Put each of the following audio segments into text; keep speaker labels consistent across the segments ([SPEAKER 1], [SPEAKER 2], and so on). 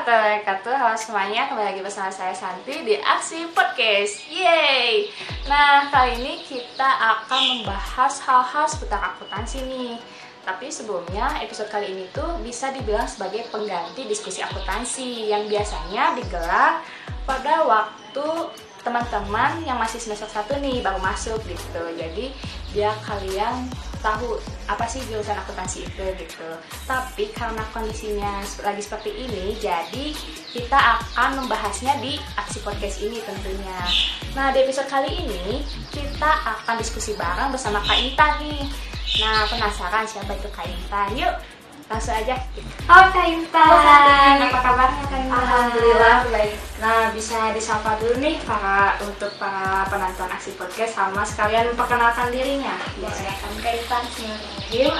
[SPEAKER 1] warahmatullahi wabarakatuh. Halo semuanya, kembali lagi bersama saya Santi di Aksi Podcast. Yeay! Nah, kali ini kita akan membahas hal-hal seputar akuntansi nih. Tapi sebelumnya, episode kali ini tuh bisa dibilang sebagai pengganti diskusi akuntansi Yang biasanya digelar pada waktu teman-teman yang masih semester 1 nih baru masuk gitu Jadi biar kalian tahu apa sih jurusan akuntansi itu gitu. Tapi karena kondisinya lagi seperti ini, jadi kita akan membahasnya di aksi podcast ini tentunya. Nah di episode kali ini kita akan diskusi bareng bersama Kak Intan nih. Nah penasaran siapa itu Kak Intan? Yuk langsung aja.
[SPEAKER 2] Halo Kak Intan.
[SPEAKER 1] Halo, apa kabarnya Kak Intan?
[SPEAKER 2] Alhamdulillah baik.
[SPEAKER 1] Nah, bisa disapa dulu nih para untuk para penonton aksi podcast sama sekalian memperkenalkan dirinya.
[SPEAKER 2] Ya, silakan Kak Intan.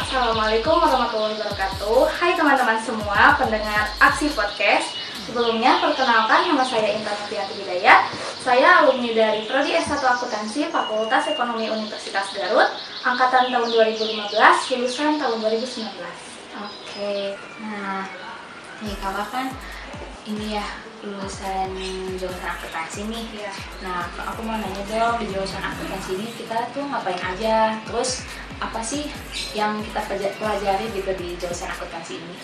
[SPEAKER 2] Assalamualaikum warahmatullahi wabarakatuh. Hai teman-teman semua pendengar aksi podcast. Sebelumnya perkenalkan nama saya Intan Noviati Hidayat. Saya alumni dari Prodi S1 Akuntansi Fakultas Ekonomi Universitas Garut, angkatan tahun 2015, lulusan tahun 2019.
[SPEAKER 1] Oke, nah nih kakak kan ini ya lulusan jurusan akuntansi nih.
[SPEAKER 2] Iya.
[SPEAKER 1] Nah, aku mau nanya dong di jurusan akuntansi ini kita tuh ngapain aja? Terus apa sih yang kita pelaj- pelajari gitu di jurusan akuntansi ini?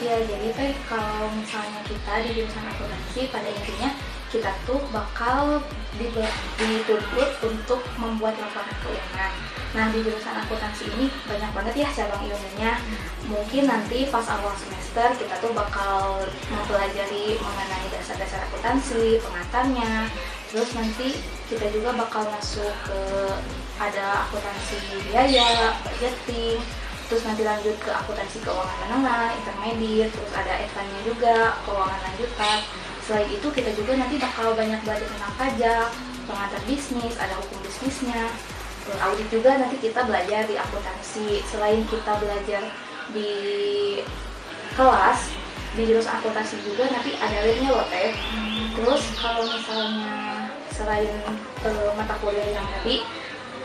[SPEAKER 2] Ya, jadi teh kalau misalnya kita di jurusan akuntansi pada intinya kita tuh bakal dituntut untuk membuat laporan keuangan. Nah, di jurusan akuntansi ini banyak banget ya cabang ilmunya. Mungkin nanti pas awal semester kita tuh bakal mempelajari mengenai dasar-dasar akuntansi, pengatarnya. Terus nanti kita juga bakal masuk ke ada akuntansi biaya, budgeting, terus nanti lanjut ke akuntansi keuangan menengah, intermediate, terus ada advance-nya juga, keuangan lanjutan. Selain itu kita juga nanti bakal banyak belajar tentang pajak, pengantar bisnis, ada hukum bisnisnya. Terus audit juga nanti kita belajar di akuntansi. Selain kita belajar di kelas, di jurusan akuntansi juga nanti ada labnya loh teh. Terus kalau misalnya selain eh, mata kuliah yang tadi,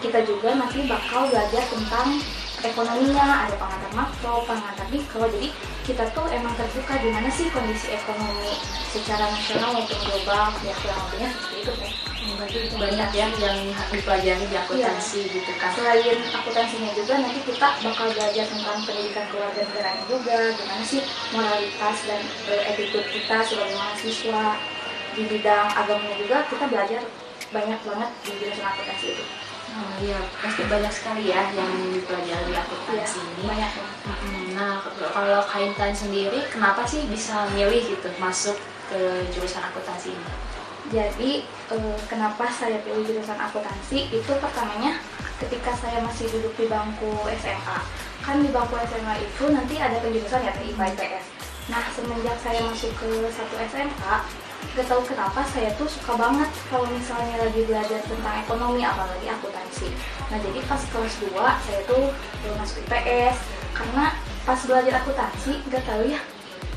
[SPEAKER 2] kita juga nanti bakal belajar tentang ekonominya, ada pengantar makro, pengantar mikro. Jadi kita tuh emang terbuka gimana sih kondisi ekonomi secara nasional maupun global. Ya kurang lebihnya seperti itu teh.
[SPEAKER 1] Berarti banyak ya yang dipelajari di akuntansi gitu kan.
[SPEAKER 2] Selain akuntansinya juga nanti kita bakal belajar tentang pendidikan keluarga negaranya juga, gimana sih moralitas dan eh, attitude kita sebagai mahasiswa di bidang agamanya juga kita belajar banyak banget di jurusan akuntansi itu.
[SPEAKER 1] Oh iya, pasti banyak sekali ya yang dipelajari di akuntansi ini.
[SPEAKER 2] banyak.
[SPEAKER 1] Mm, Nah, kalau Kaintan sendiri, kenapa sih bisa milih gitu masuk ke jurusan akuntansi ini?
[SPEAKER 2] Jadi eh, kenapa saya pilih jurusan akuntansi itu pertamanya ketika saya masih duduk di bangku SMA. Kan di bangku SMA itu nanti ada penjurusan ya IPA IPS. Nah semenjak saya masuk ke satu SMA, gak tahu kenapa saya tuh suka banget kalau misalnya lagi belajar tentang ekonomi apalagi akuntansi. Nah jadi pas kelas 2 saya tuh eh, masuk IPS karena pas belajar akuntansi gak tahu ya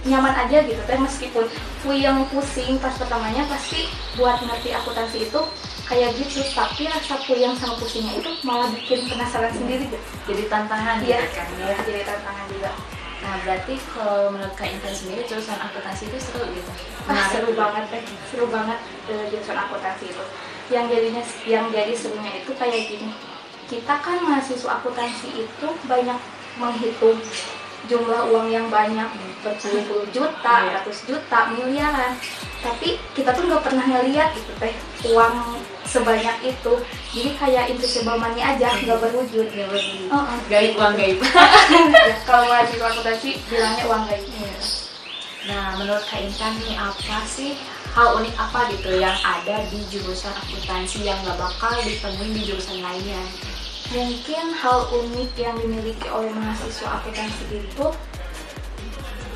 [SPEAKER 2] nyaman aja gitu teh meskipun puyeng pusing pas pertamanya pasti buat ngerti akuntansi itu kayak gitu tapi rasa puyeng sama pusingnya itu malah bikin penasaran sendiri gitu
[SPEAKER 1] Jadi tantangan
[SPEAKER 2] Iya.
[SPEAKER 1] gitu kan ya.
[SPEAKER 2] jadi tantangan juga
[SPEAKER 1] Nah, berarti kalau menurut Kak Intan sendiri jurusan akuntansi itu seru gitu.
[SPEAKER 2] ah,
[SPEAKER 1] Menarik
[SPEAKER 2] seru banget deh seru banget eh, jurusan akuntansi itu. Yang jadinya yang jadi serunya itu kayak gini. Kita kan mahasiswa akuntansi itu banyak menghitung jumlah uang yang banyak berpuluh-puluh juta,
[SPEAKER 1] Iya.
[SPEAKER 2] ratus juta, miliaran tapi kita tuh nggak pernah ngeliat gitu teh uang sebanyak itu jadi kayak invisible money aja nggak berwujud
[SPEAKER 1] Ya, bener.
[SPEAKER 2] Oh, oh.
[SPEAKER 1] Gaib uang gaib.
[SPEAKER 2] Ya, kalau mahasiswa akuntansi bilangnya uang gaib
[SPEAKER 1] Nah, menurut Kak Intan nih apa sih hal unik apa gitu yang ada di jurusan akuntansi yang gak bakal ditemuin di jurusan lainnya?
[SPEAKER 2] Mungkin hal unik yang dimiliki oleh mahasiswa akuntansi itu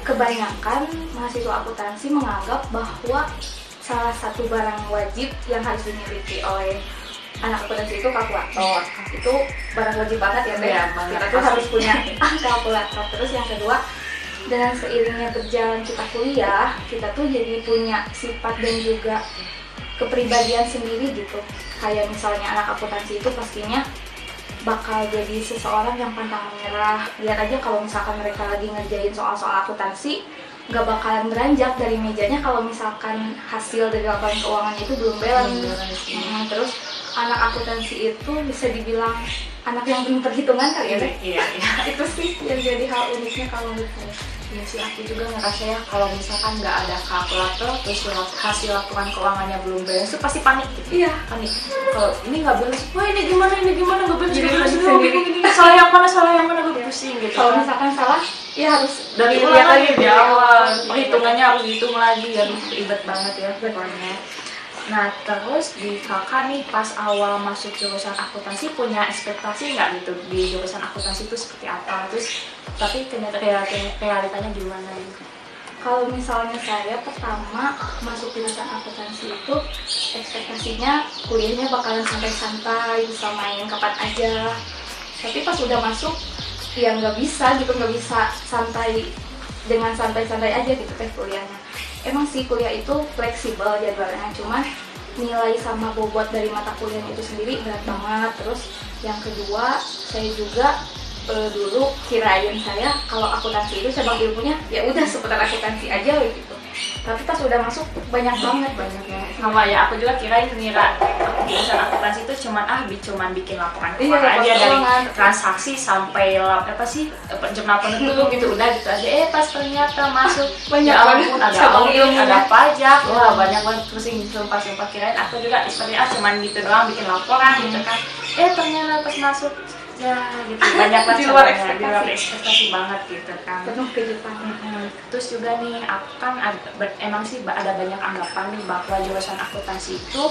[SPEAKER 2] kebanyakan mahasiswa akuntansi menganggap bahwa salah satu barang wajib yang harus dimiliki oleh anak akuntansi itu kalkulator. Itu barang wajib banget ya,
[SPEAKER 1] banget.
[SPEAKER 2] Kita tuh harus punya kalkulator. Terus yang kedua, dengan seiringnya berjalan kita kuliah, kita tuh jadi punya sifat dan juga kepribadian sendiri gitu. Kayak misalnya anak akuntansi itu pastinya bakal jadi seseorang yang pantang menyerah. Lihat aja kalau misalkan mereka lagi ngerjain soal-soal akuntansi, nggak bakalan beranjak dari mejanya kalau misalkan hasil dari laporan keuangan itu belum balance.
[SPEAKER 1] Balance, iya.
[SPEAKER 2] Hmm, terus anak akuntansi itu bisa dibilang anak yang belum perhitungan kali ya Teh?
[SPEAKER 1] iya iya
[SPEAKER 2] itu sih yang jadi hal uniknya kalau menurut saya
[SPEAKER 1] Iya sih aku juga ngerasa ya kalau misalkan nggak ada kalkulator terus hasil laporan keuangannya belum beres itu pasti panik gitu
[SPEAKER 2] iya
[SPEAKER 1] panik kalau ini nggak beres wah ini gimana ini gimana nggak beres
[SPEAKER 2] Jadi
[SPEAKER 1] beres
[SPEAKER 2] sendiri.
[SPEAKER 1] salah yang mana salah yang mana gue pusing gitu
[SPEAKER 2] kalau
[SPEAKER 1] kan.
[SPEAKER 2] misalkan salah ya harus
[SPEAKER 1] dari lihat lagi di awal
[SPEAKER 2] Iya.
[SPEAKER 1] perhitungannya harus dihitung lagi aduh ribet banget ya pokoknya nah terus di kakak nih pas awal masuk jurusan akuntansi punya ekspektasi nggak gitu? Di jurusan akuntansi itu seperti apa? Terus tapi ternyata realitanya, gimana gitu?
[SPEAKER 2] Kalau misalnya saya pertama masuk jurusan akuntansi itu ekspektasinya kuliahnya bakalan santai-santai bisa main kapan aja. Tapi pas udah masuk ya nggak bisa gitu nggak bisa santai dengan santai-santai aja gitu teh kuliahnya emang sih kuliah itu fleksibel jadwalnya cuman nilai sama bobot dari mata kuliah itu sendiri berat banget. Terus yang kedua saya juga eh, dulu kirain saya kalau akuntansi itu cabang ilmunya ya udah seputar akuntansi aja gitu tapi pas udah masuk banyak banget
[SPEAKER 1] banyak ya sama ya aku juga kirain ngira jurusan akuntansi itu cuman ah bi cuman bikin laporan
[SPEAKER 2] Iya,
[SPEAKER 1] keuangan aja
[SPEAKER 2] laporan
[SPEAKER 1] dari transaksi sampai lap, apa sih jurnal penutup gitu. Udah gitu aja. Eh pas ternyata masuk
[SPEAKER 2] Banyak
[SPEAKER 1] ya
[SPEAKER 2] banget.
[SPEAKER 1] ampun ada audit ada pajak. Wah banyak banget. Pusing sumpah sumpah kirain aku juga seperti ah cuman gitu doang bikin laporan gitu kan. Eh ternyata pas masuk ya gitu banyak banget
[SPEAKER 2] Di luar
[SPEAKER 1] cabangnya, di luar
[SPEAKER 2] ekspektasi.
[SPEAKER 1] banget gitu kan
[SPEAKER 2] penuh kejutan
[SPEAKER 1] Mm, Terus juga nih, aku kan ada, emang sih ada banyak anggapan nih bahwa jurusan akuntansi itu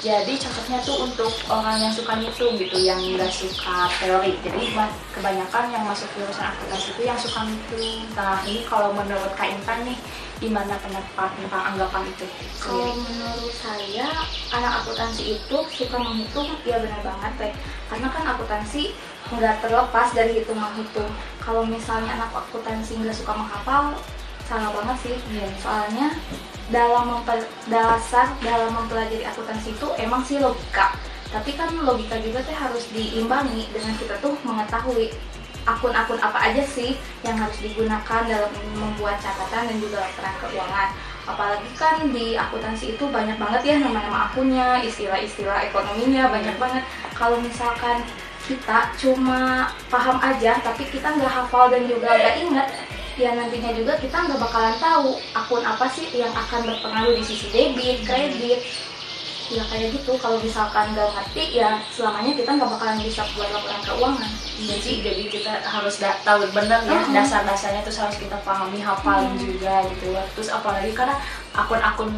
[SPEAKER 1] jadi cocoknya tuh untuk orang yang suka ngitung gitu, yang nggak suka teori. Jadi ba- kebanyakan yang masuk jurusan akuntansi itu yang suka ngitung. Nah ini kalau menurut Kak Intan nih, gimana pendapat tentang anggapan itu?
[SPEAKER 2] Kalau menurut saya, anak akuntansi itu suka menghitung, ya benar banget teh. Karena kan akuntansi nggak terlepas dari hitung menghitung. Kalau misalnya anak akuntansi nggak suka menghafal, salah banget sih.
[SPEAKER 1] Iya.
[SPEAKER 2] Soalnya dalam memper, dasar dalam mempelajari akuntansi itu emang sih logika. Tapi kan logika juga teh harus diimbangi dengan kita tuh mengetahui akun-akun apa aja sih yang harus digunakan dalam membuat catatan dan juga laporan keuangan. Apalagi kan di akuntansi itu banyak banget ya nama-nama akunnya, istilah-istilah ekonominya banyak banget. Kalau misalkan kita cuma paham aja tapi kita nggak hafal dan juga nggak inget ya nantinya juga kita nggak bakalan tahu akun apa sih yang akan berpengaruh di sisi debit, kredit ya kayak gitu kalau misalkan nggak ngerti ya selamanya kita nggak bakalan bisa buat laporan keuangan
[SPEAKER 1] Jadi, jadi kita harus da- tahu benar ya
[SPEAKER 2] Mhm.
[SPEAKER 1] dasar-dasarnya terus harus kita pahami hafalin
[SPEAKER 2] Mhm.
[SPEAKER 1] juga gitu ya. Terus apalagi karena akun-akun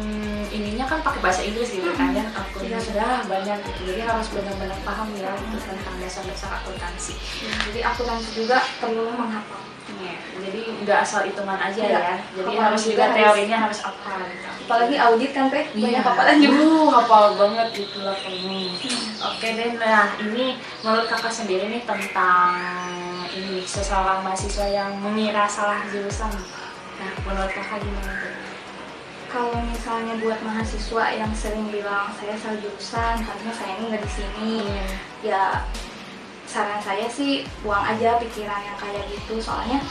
[SPEAKER 1] ininya kan pakai bahasa Inggris gitu kan ya akun
[SPEAKER 2] Iya.
[SPEAKER 1] sudah banyak gitu. Jadi harus benar-benar paham ya gitu tentang dasar-dasar akuntansi.
[SPEAKER 2] Ya, jadi akuntansi juga perlu menghafal
[SPEAKER 1] Jadi nggak asal hitungan aja
[SPEAKER 2] Iya.
[SPEAKER 1] ya. Jadi
[SPEAKER 2] Hafalan
[SPEAKER 1] harus
[SPEAKER 2] juga
[SPEAKER 1] teorinya harus hafal. gitu.
[SPEAKER 2] apalagi audit kan teh
[SPEAKER 1] Iya.
[SPEAKER 2] banyak hafalan juga
[SPEAKER 1] Uh, hafal banget gitu lah ini. Oke deh, nah ini menurut kakak sendiri nih tentang ini seseorang mahasiswa yang mengira salah jurusan. Nah, menurut kakak gimana tuh?
[SPEAKER 2] kalau misalnya buat mahasiswa yang sering bilang saya salah jurusan harusnya saya ini nggak di sini ya saran saya sih buang aja pikiran yang kayak gitu. Soalnya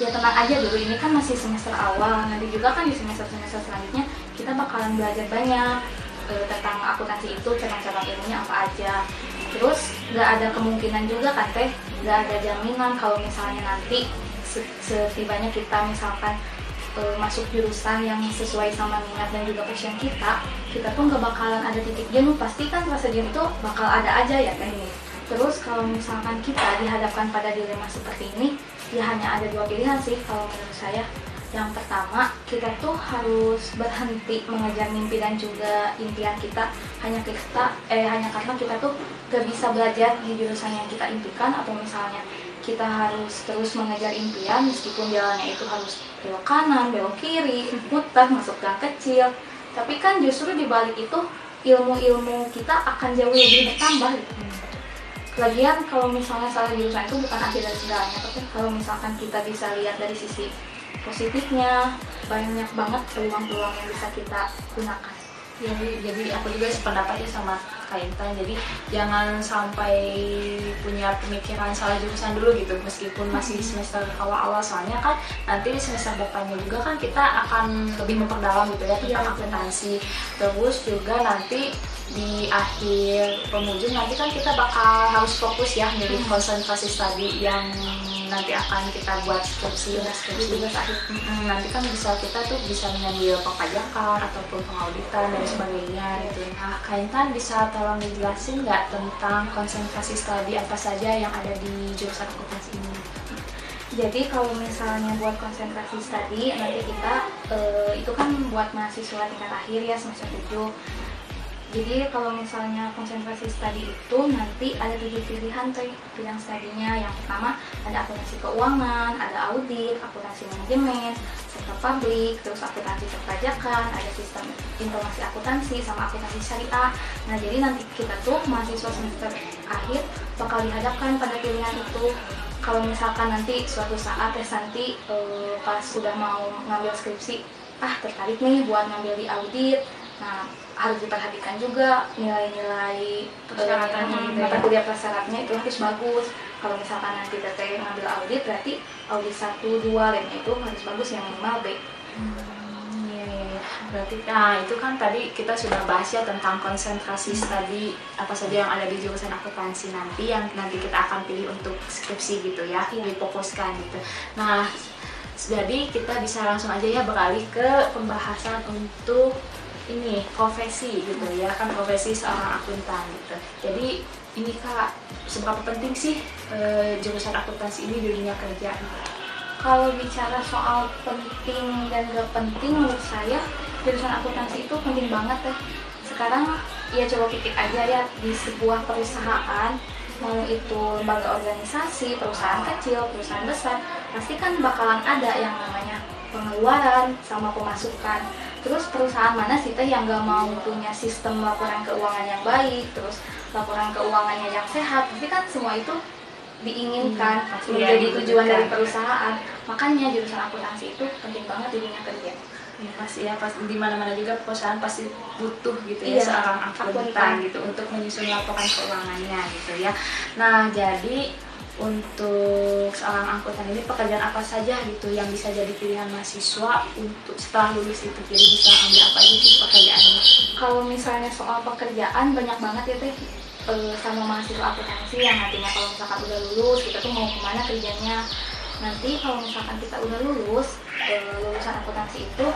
[SPEAKER 2] ya tenang aja dulu. Ini kan masih semester awal. Nanti juga kan di semester semester selanjutnya kita bakalan belajar banyak eh, tentang akuntansi itu cabang-cabang ilmunya apa aja. Terus nggak ada kemungkinan juga kan teh? Nggak ada jaminan kalau misalnya nanti se- setibanya kita misalkan eh, masuk jurusan yang sesuai sama minat dan juga passion kita kita tuh nggak bakalan ada titik jenuh. Pasti kan rasa jenuh itu bakal ada aja ya kan terus kalau misalkan kita dihadapkan pada dilema seperti ini ya hanya ada dua pilihan sih kalau menurut saya yang pertama kita tuh harus berhenti mengejar mimpi dan juga impian kita hanya kita eh hanya karena kita tuh gak bisa belajar di jurusan yang kita impikan atau misalnya kita harus terus mengejar impian meskipun jalannya itu harus belok kanan, belok kiri, muter, masuk gang kecil. Tapi kan justru di balik itu ilmu-ilmu kita akan jauh lebih bertambah. gitu. Lagian kalau misalnya salah jurusan itu bukan akhir dari segalanya, tapi kalau misalkan kita bisa lihat dari sisi positifnya, banyak banget peluang-peluang yang bisa kita gunakan.
[SPEAKER 1] Jadi, jadi aku juga sependapat ya sama Kak Intan. Jadi jangan sampai punya pemikiran salah jurusan dulu gitu meskipun masih semester awal-awal soalnya kan nanti di semester depannya juga kan kita akan lebih memperdalam gitu ya tentang akuntansi. Terus juga nanti di akhir penghujung nanti kan kita bakal harus fokus ya milih konsentrasi studi yang nanti akan kita buat skripsi
[SPEAKER 2] Iya,
[SPEAKER 1] skripsi
[SPEAKER 2] tugas akhir.
[SPEAKER 1] Mm, nanti kan bisa kita tuh bisa mengambil perpajakan ataupun pengauditan dan sebagainya gitu. Nah, Kak Intan bisa tolong dijelasin nggak tentang konsentrasi studi apa saja yang ada di jurusan akuntansi ini?
[SPEAKER 2] Jadi kalau misalnya buat konsentrasi studi nanti kita eh, itu kan buat mahasiswa tingkat akhir ya semester 7 jadi kalau misalnya konsentrasi studi itu nanti ada tujuh pilihan tuh pilihan studinya. Yang pertama ada akuntansi keuangan, ada audit, akuntansi manajemen, sektor publik, terus akuntansi perpajakan, ada sistem informasi akuntansi sama akuntansi syariah. Nah jadi nanti kita tuh mahasiswa semester akhir bakal dihadapkan pada pilihan itu. Kalau misalkan nanti suatu saat tes nanti eh, pas sudah mau ngambil skripsi, ah tertarik nih buat ngambil di audit. Nah harus diperhatikan juga nilai-nilai
[SPEAKER 1] Persyaratannya
[SPEAKER 2] eh,
[SPEAKER 1] gitu
[SPEAKER 2] mata kuliah persyaratnya itu harus bagus. Kalau misalkan nanti teteh ngambil audit berarti audit 1, 2 lainnya itu harus bagus yang minimal B.
[SPEAKER 1] Hmm, iya, iya, iya. Berarti, nah itu kan tadi kita sudah bahas ya tentang konsentrasi studi apa saja yang ada di jurusan akuntansi nanti yang nanti kita akan pilih untuk skripsi gitu ya, difokuskan gitu. Nah, jadi kita bisa langsung aja ya beralih ke pembahasan untuk ini profesi gitu ya kan profesi seorang akuntan gitu. Jadi ini kak seberapa penting sih eh, jurusan akuntansi ini di dunia kerja?
[SPEAKER 2] Kalau bicara soal penting dan gak penting menurut saya jurusan akuntansi itu penting banget ya. Sekarang ya coba pikir aja ya di sebuah perusahaan mau itu lembaga organisasi, perusahaan kecil, perusahaan besar, pasti kan bakalan ada yang namanya pengeluaran sama pemasukan. Terus perusahaan mana sih teh yang gak mau punya sistem laporan keuangan yang baik, terus laporan keuangannya yang sehat, pasti kan semua itu diinginkan
[SPEAKER 1] Hmm,
[SPEAKER 2] menjadi
[SPEAKER 1] ya,
[SPEAKER 2] tujuan dari perusahaan. Makanya jurusan akuntansi itu penting banget di dunia kerja.
[SPEAKER 1] Ya pasti ya pas di mana-mana juga perusahaan pasti butuh gitu ya
[SPEAKER 2] Iya,
[SPEAKER 1] seorang akuntan. gitu untuk menyusun laporan keuangannya gitu ya. Nah jadi untuk seorang akuntan ini pekerjaan apa saja gitu yang bisa jadi pilihan mahasiswa untuk setelah lulus itu jadi bisa ambil apa aja sih pekerjaannya?
[SPEAKER 2] Kalau misalnya soal pekerjaan banyak banget ya teh eh, sama mahasiswa akuntansi yang nantinya kalau misalkan udah lulus kita tuh mau ke mana kerjanya. Nanti kalau misalkan kita udah lulus eh, lulusan akuntansi itu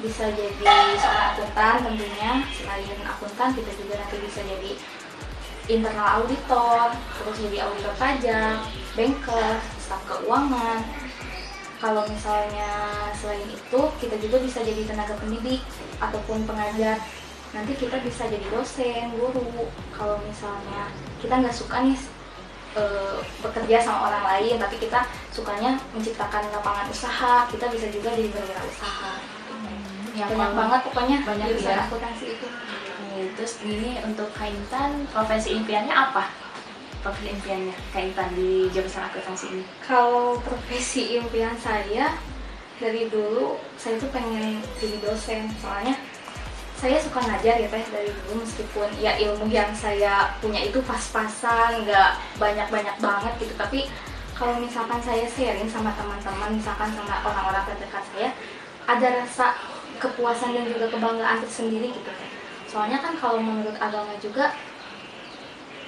[SPEAKER 2] bisa jadi seorang akuntan tentunya selain akuntan kita juga nanti bisa jadi internal auditor, terus jadi auditor pajak, banker, staf keuangan. Kalau misalnya selain itu, kita juga bisa jadi tenaga pendidik ataupun pengajar. Nanti kita bisa jadi dosen, guru. Kalau misalnya kita nggak suka nih eh, bekerja sama orang lain, tapi kita sukanya menciptakan lapangan usaha, kita bisa juga jadi berwirausaha.
[SPEAKER 1] Ya,
[SPEAKER 2] Banyak banget pokoknya
[SPEAKER 1] banyak
[SPEAKER 2] jurusan
[SPEAKER 1] ya.
[SPEAKER 2] akuntansi itu.
[SPEAKER 1] Terus ini untuk Kaintan profesi impiannya apa? Profesi impiannya Kaintan di jurusan akuntansi ini?
[SPEAKER 2] Kalau profesi impian saya dari dulu saya tuh pengen jadi dosen soalnya saya suka ngajar ya teh dari dulu meskipun ya ilmu yang saya punya itu pas-pasan nggak banyak-banyak banget gitu tapi kalau misalkan saya sharing sama teman-teman misalkan sama orang-orang terdekat saya ada rasa kepuasan dan juga kebanggaan tersendiri gitu teh soalnya kan kalau menurut agama juga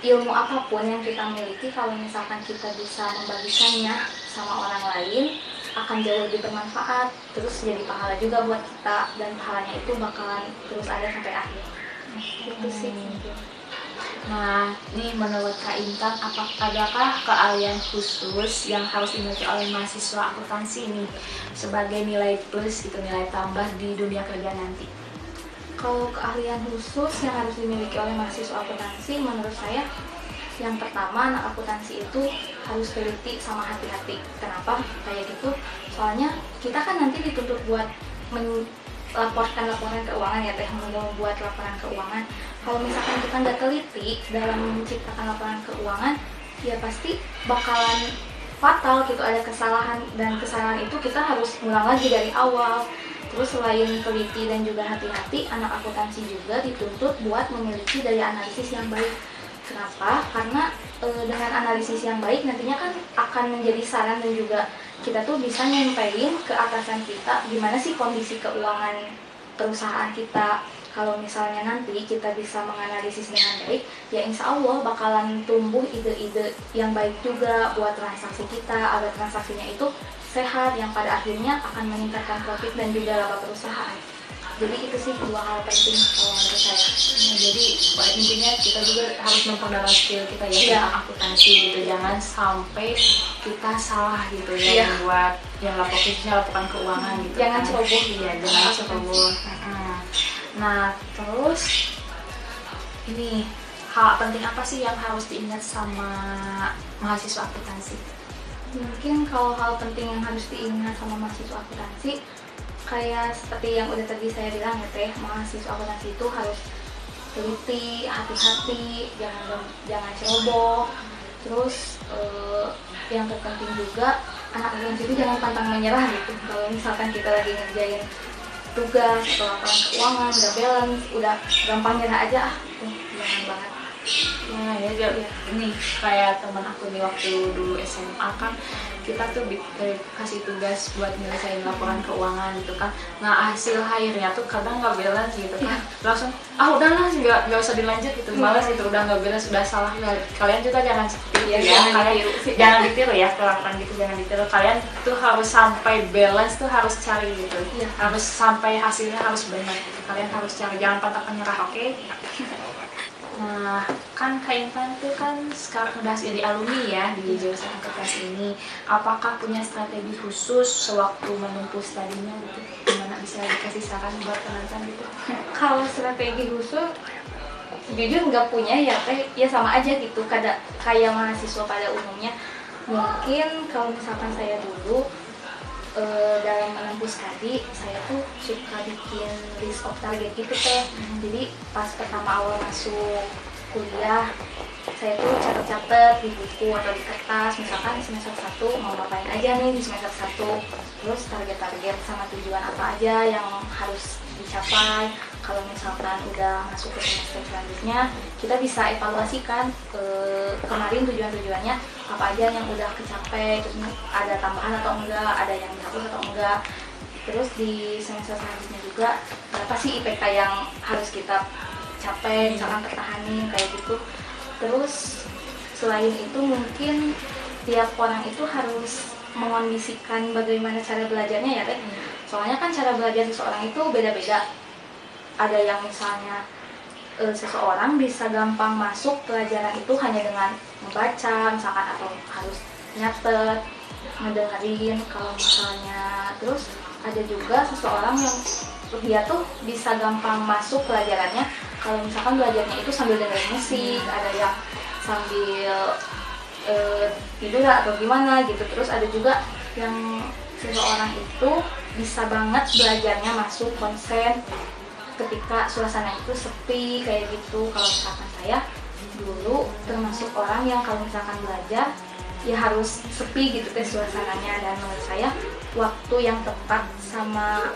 [SPEAKER 2] ilmu apa pun yang kita miliki kalau misalkan kita bisa membagikannya sama orang lain akan jauh lebih bermanfaat terus jadi pahala juga buat kita dan pahalanya itu bakalan terus ada sampai akhir itu sih.
[SPEAKER 1] Nah, ini menurut Kak Intan, apa adakah keahlian khusus yang harus dimiliki oleh mahasiswa akuntansi ini sebagai nilai plus gitu, nilai tambah di dunia kerja nanti?
[SPEAKER 2] Kalau keahlian khusus yang harus dimiliki oleh mahasiswa akuntansi menurut saya yang pertama anak akuntansi itu harus teliti sama hati-hati. Kenapa? Kayak gitu. Soalnya kita kan nanti dituntut buat melaporkan laporan keuangan ya teh membuat laporan keuangan. Kalau misalkan kita nggak teliti dalam menciptakan laporan keuangan ya pasti bakalan fatal gitu ada kesalahan. Dan kesalahan itu kita harus ulang lagi dari awal Terus selain teliti dan juga hati-hati, anak akuntansi juga dituntut buat memiliki daya analisis yang baik. Kenapa? Karena e, dengan analisis yang baik nantinya kan akan menjadi saran dan juga kita tuh bisa nyampein ke atasan kita gimana sih kondisi keuangan perusahaan kita. Kalau misalnya nanti kita bisa menganalisis dengan baik, ya insya Allah bakalan tumbuh ide-ide yang baik juga buat transaksi kita agar transaksinya itu sehat yang pada akhirnya akan meningkatkan profit dan juga laba perusahaan. Jadi itu sih dua hal penting kalau menurut saya.
[SPEAKER 1] Nah, jadi pada intinya kita juga harus memperdalam skill kita ya tentang akuntansi gitu. Jangan sampai kita salah gitu ya
[SPEAKER 2] Iya.
[SPEAKER 1] membuat yang lapor khususnya laporan keuangan gitu.
[SPEAKER 2] Jangan
[SPEAKER 1] kan.
[SPEAKER 2] ceroboh.
[SPEAKER 1] Iya, jangan ceroboh. Nah, terus ini hal penting apa sih yang harus diingat sama mahasiswa akuntansi?
[SPEAKER 2] Mungkin kalau hal penting yang harus diingat sama mahasiswa akuntansi kayak seperti yang udah tadi saya bilang ya teh mahasiswa akuntansi itu harus teliti, hati-hati, jangan jangan ceroboh. Terus eh, yang terpenting juga anak akuntansi itu jangan pantang menyerah gitu. Kalau misalkan kita lagi ngerjain tugas atau keuangan udah balance, udah gampang nyerah aja ah, tuh jangan banget.
[SPEAKER 1] Nah ya, ya, ini kayak teman aku nih waktu dulu SMA kan kita tuh bi- eh, tugas buat nyelesain laporan keuangan gitu kan. Nah hasil akhirnya tuh kadang nggak balance gitu kan. Langsung ah udahlah nggak nggak usah dilanjut gitu. Malas gitu udah nggak balance udah salah. Nah, kalian juga jangan seperti itu
[SPEAKER 2] Iya,
[SPEAKER 1] ya.
[SPEAKER 2] jangan
[SPEAKER 1] Kalian
[SPEAKER 2] ditiru sih.
[SPEAKER 1] jangan ditiru ya kelakuan gitu jangan ditiru. Kalian tuh harus sampai balance tuh harus cari gitu.
[SPEAKER 2] Iya.
[SPEAKER 1] Harus sampai hasilnya harus benar. Gitu. Kalian harus cari jangan pantang menyerah oke? Nah, kan Kak Intan tuh kan sekarang udah jadi alumni ya di jurusan akuntansi ini. Apakah punya strategi khusus sewaktu menempuh studinya gitu? Gimana bisa dikasih saran buat penonton gitu?
[SPEAKER 2] kalau strategi khusus jujur nggak punya ya teh ya sama aja gitu kada kayak mahasiswa pada umumnya mungkin kalau misalkan saya dulu eh, dalam menempuh studi saya tuh suka bikin list of target gitu teh. Jadi pas pertama awal masuk kuliah saya tuh catat-catat di buku atau di kertas misalkan semester 1 mau ngapain aja nih di semester 1 terus target-target sama tujuan apa aja yang harus dicapai kalau misalkan udah masuk ke semester selanjutnya kita bisa evaluasikan eh, kemarin tujuan-tujuannya apa aja yang udah kecapai terus ada tambahan atau enggak ada yang dihapus atau enggak. Terus di semester selanjutnya juga berapa sih IPK yang harus kita capai misalkan pertahanin kayak gitu. Terus selain itu mungkin tiap orang itu harus mengondisikan bagaimana cara belajarnya ya teh. Soalnya kan cara belajar seseorang itu beda-beda ada yang misalnya eh, seseorang bisa gampang masuk pelajaran itu hanya dengan membaca misalkan atau harus nyatet ngedengerin. Kalau misalnya terus ada juga seseorang yang dia tuh bisa gampang masuk pelajarannya. Kalau misalkan belajarnya itu sambil dengerin musik ada yang sambil eh, tidur atau gimana gitu. Terus ada juga yang seseorang itu bisa banget belajarnya masuk konsen ketika suasana itu sepi kayak gitu kalau misalkan saya dulu termasuk orang yang kalau misalkan belajar ya harus sepi gitu teh suasananya dan menurut saya waktu yang tepat sama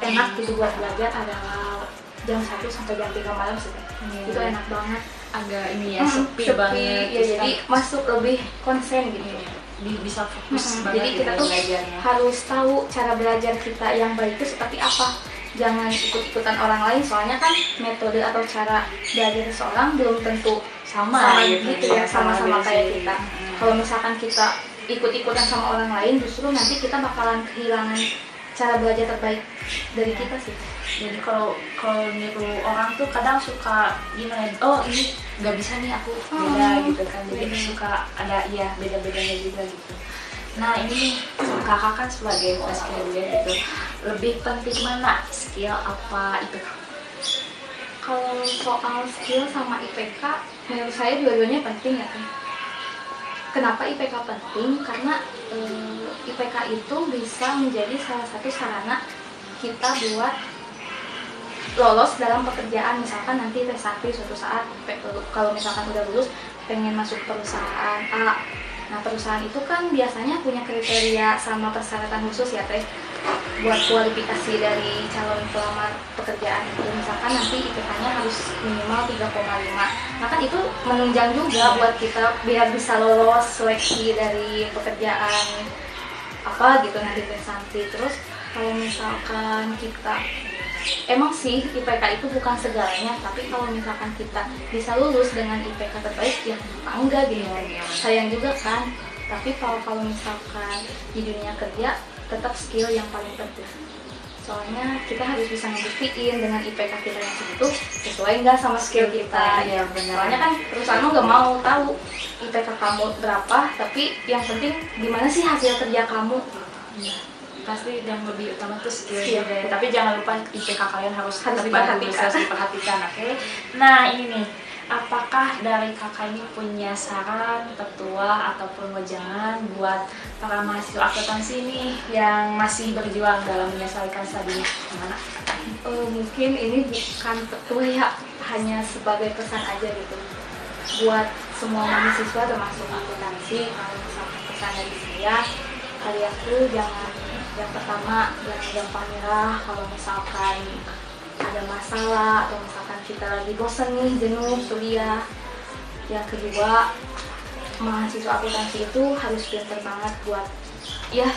[SPEAKER 2] enak gitu buat belajar adalah jam 1 sampai jam 3 malam sih.
[SPEAKER 1] Iya.
[SPEAKER 2] itu enak banget
[SPEAKER 1] Agak ini ya
[SPEAKER 2] Mm,
[SPEAKER 1] sepi, banget.
[SPEAKER 2] ya jadi
[SPEAKER 1] kan
[SPEAKER 2] masuk lebih konsen gitu
[SPEAKER 1] di- bisa fokus banget
[SPEAKER 2] Jadi
[SPEAKER 1] gitu
[SPEAKER 2] kita
[SPEAKER 1] ya
[SPEAKER 2] tuh
[SPEAKER 1] belajarnya.
[SPEAKER 2] harus tahu cara belajar kita yang baik itu seperti apa. Jangan ikut-ikutan orang lain, soalnya kan metode atau cara belajar seseorang belum tentu
[SPEAKER 1] sama,
[SPEAKER 2] sama
[SPEAKER 1] gitu,
[SPEAKER 2] gitu ya, sama-sama
[SPEAKER 1] beda
[SPEAKER 2] kayak
[SPEAKER 1] sih.
[SPEAKER 2] kita.
[SPEAKER 1] Mm.
[SPEAKER 2] Kalau misalkan kita ikut-ikutan sama orang lain, justru nanti kita bakalan kehilangan cara belajar terbaik dari kita sih.
[SPEAKER 1] jadi kalau kalau niru orang tuh kadang suka gimana ya, oh ini nggak bisa nih aku beda
[SPEAKER 2] Hmm,
[SPEAKER 1] gitu kan jadi
[SPEAKER 2] beda.
[SPEAKER 1] suka ada iya beda bedanya juga gitu nah ini kakak kan sebagai fresh gitu lebih penting mana skill apa itu
[SPEAKER 2] Kalau soal skill sama IPK, menurut saya dua-duanya penting ya kan. Kenapa IPK penting? Karena eh, IPK itu bisa menjadi salah satu sarana kita buat lolos dalam pekerjaan. Misalkan nanti tes santri suatu saat kalau misalkan udah lulus pengen masuk perusahaan A. Nah perusahaan itu kan biasanya punya kriteria sama persyaratan khusus ya teh. buat kualifikasi dari calon pelamar pekerjaan itu misalkan nanti IPK-nya harus minimal 3,5 nah kan itu menunjang juga buat kita biar bisa lolos seleksi dari pekerjaan apa gitu nanti Santi terus kalau misalkan kita emang sih IPK itu bukan segalanya tapi kalau misalkan kita bisa lulus dengan IPK terbaik ya enggak gitu? Sayang juga kan? Tapi kalau kalau misalkan di dunia kerja tetap skill yang paling penting. Soalnya kita harus bisa ngebuktiin dengan IPK kita yang segitu sesuai nggak sama skill kita?
[SPEAKER 1] Ya benar.
[SPEAKER 2] Soalnya kan perusahaan lo nggak mau tahu IPK kamu berapa tapi yang penting gimana sih hasil kerja kamu?
[SPEAKER 1] Iya. Pasti yang lebih utama tuh skill ya. tapi jangan lupa IPK kalian harus
[SPEAKER 2] Harus
[SPEAKER 1] tetap
[SPEAKER 2] diperhatikan.
[SPEAKER 1] harus diperhatikan oke? Nah ini nih. Apakah dari kakak ini punya saran petua ataupun wejangan buat para mahasiswa akuntansi nih yang masih berjuang dalam menyelesaikan studinya gimana?
[SPEAKER 2] Eh, mungkin ini bukan petua ya hanya sebagai pesan aja gitu. Buat semua mahasiswa termasuk akuntansi kalau misalkan pesan dari saya kalian tuh jangan yang pertama jangan gampang nyerah kalau misalkan ada masalah atau misalkan kita lagi bosen nih jenuh kuliah yang kedua mahasiswa akuntansi itu harus pinter banget buat ya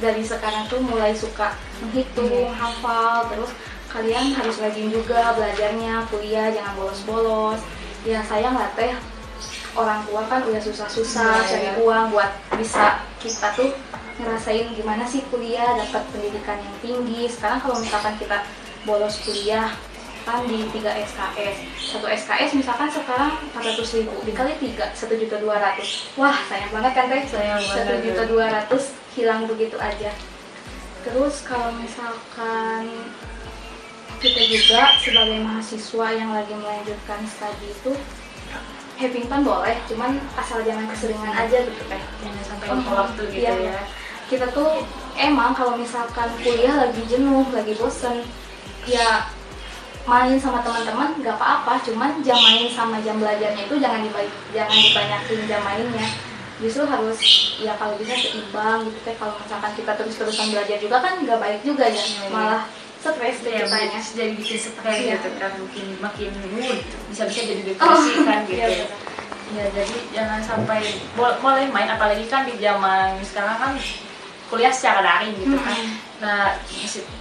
[SPEAKER 2] dari sekarang tuh mulai suka menghitung, hafal, terus kalian harus rajin juga belajarnya, kuliah jangan bolos-bolos. Ya sayang lah teh orang tua kan udah susah-susah
[SPEAKER 1] Iya,
[SPEAKER 2] cari
[SPEAKER 1] iya.
[SPEAKER 2] uang buat bisa kita tuh ngerasain gimana sih kuliah, dapat pendidikan yang tinggi. Sekarang kalau misalkan kita bolos kuliah kan di 3 SKS satu SKS misalkan sekarang 400 ribu dikali 3 1 juta 200 wah sayang banget kan teh
[SPEAKER 1] Sayang
[SPEAKER 2] satu
[SPEAKER 1] banget,
[SPEAKER 2] juta
[SPEAKER 1] ya.
[SPEAKER 2] 200 hilang begitu aja terus kalau misalkan kita juga sebagai mahasiswa yang lagi melanjutkan studi itu having fun boleh cuman asal jangan keseringan aja gitu teh
[SPEAKER 1] jangan sampai
[SPEAKER 2] Oh,
[SPEAKER 1] waktu gitu
[SPEAKER 2] iya.
[SPEAKER 1] ya
[SPEAKER 2] kita tuh emang kalau misalkan kuliah lagi jenuh, lagi bosen, ya main sama teman-teman nggak apa-apa, cuman jam main sama jam belajarnya itu jangan dibagi, jangan dibanyakin jam mainnya. Justru harus ya kalau bisa seimbang gitu teh. Kalau misalkan kita terus-terusan belajar juga kan nggak baik juga ya,
[SPEAKER 1] Iya, iya.
[SPEAKER 2] malah stres deh
[SPEAKER 1] ya
[SPEAKER 2] kitanya.
[SPEAKER 1] jadi bikin stres
[SPEAKER 2] Iya.
[SPEAKER 1] gitu kan mungkin makin mood bisa-bisa jadi
[SPEAKER 2] Oh,
[SPEAKER 1] depresi kan gitu
[SPEAKER 2] iya,
[SPEAKER 1] ya. Ya jadi jangan sampai bo- boleh main apalagi kan di zaman sekarang kan kuliah secara daring gitu kan.
[SPEAKER 2] Hmm.
[SPEAKER 1] Nah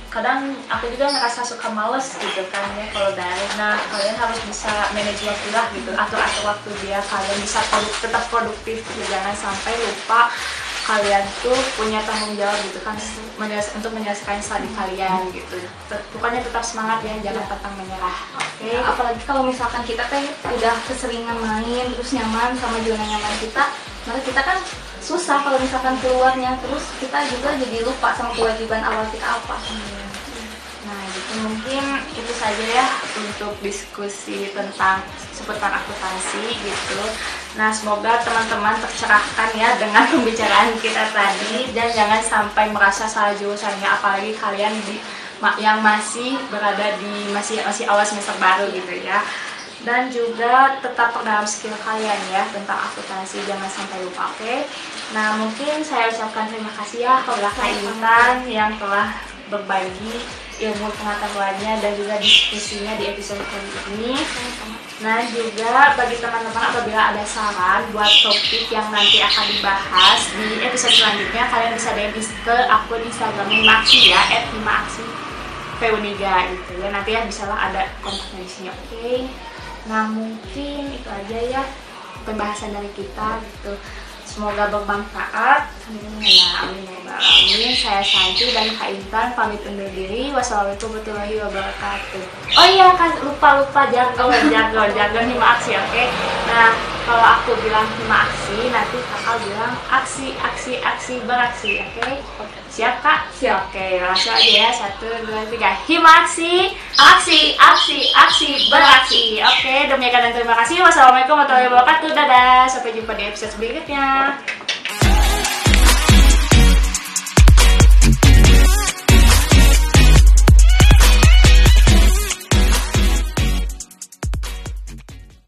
[SPEAKER 1] kadang aku juga ngerasa suka males gitu kan ya kalau daring. Nah kalian harus bisa manage waktu lah gitu atur atur waktu dia kalian bisa produ- tetap produktif gitu. jangan sampai lupa kalian tuh punya tanggung jawab gitu kan menyelesa- untuk menyelesaikan studi kalian gitu. Pokoknya tetap semangat ya jangan pantang menyerah. Oke.
[SPEAKER 2] Ya, apalagi kalau misalkan kita teh udah keseringan main terus nyaman sama zona nyaman kita maka kita kan susah kalau misalkan keluarnya terus kita juga jadi lupa sama kewajiban awal kita apa
[SPEAKER 1] Nah, gitu mungkin itu saja ya untuk diskusi tentang seputar akuntansi gitu. Nah, semoga teman-teman tercerahkan ya dengan pembicaraan kita tadi dan jangan sampai merasa salah jurusannya apalagi kalian di yang masih berada di masih masih awal semester baru gitu ya. Dan juga tetap dalam skill kalian ya tentang akuntansi jangan sampai lupa oke. Nah, mungkin saya ucapkan terima kasih ya kepada Kak Intan yang telah berbagi ilmu pengetahuannya dan juga diskusinya di episode kali ini. Nah juga bagi teman-teman apabila ada saran buat topik yang nanti akan dibahas di episode selanjutnya kalian bisa DM ke akun Instagramnya Himaksi ya @himaksi Peuniga gitu ya. Nanti ya bisalah ada kontaknya di sini oke. Nah mungkin itu aja ya pembahasan dari kita gitu semoga bermanfaat. Amin amin ya saya Santi dan Kak Intan pamit undur diri. Wassalamualaikum warahmatullahi wabarakatuh. Oh iya kan lupa lupa. Jargon jargon jargon hima aksi oke. Nah kalau aku bilang hima aksi nanti kakak bilang aksi aksi aksi beraksi oke? Siap kak?
[SPEAKER 2] Siap.
[SPEAKER 1] oke langsung aja ya. Satu dua tiga. Hima aksi aksi aksi aksi beraksi. Oke demikian dan terima kasih. Wassalamualaikum warahmatullahi wabarakatuh. Dadah. Sampai jumpa di episode berikutnya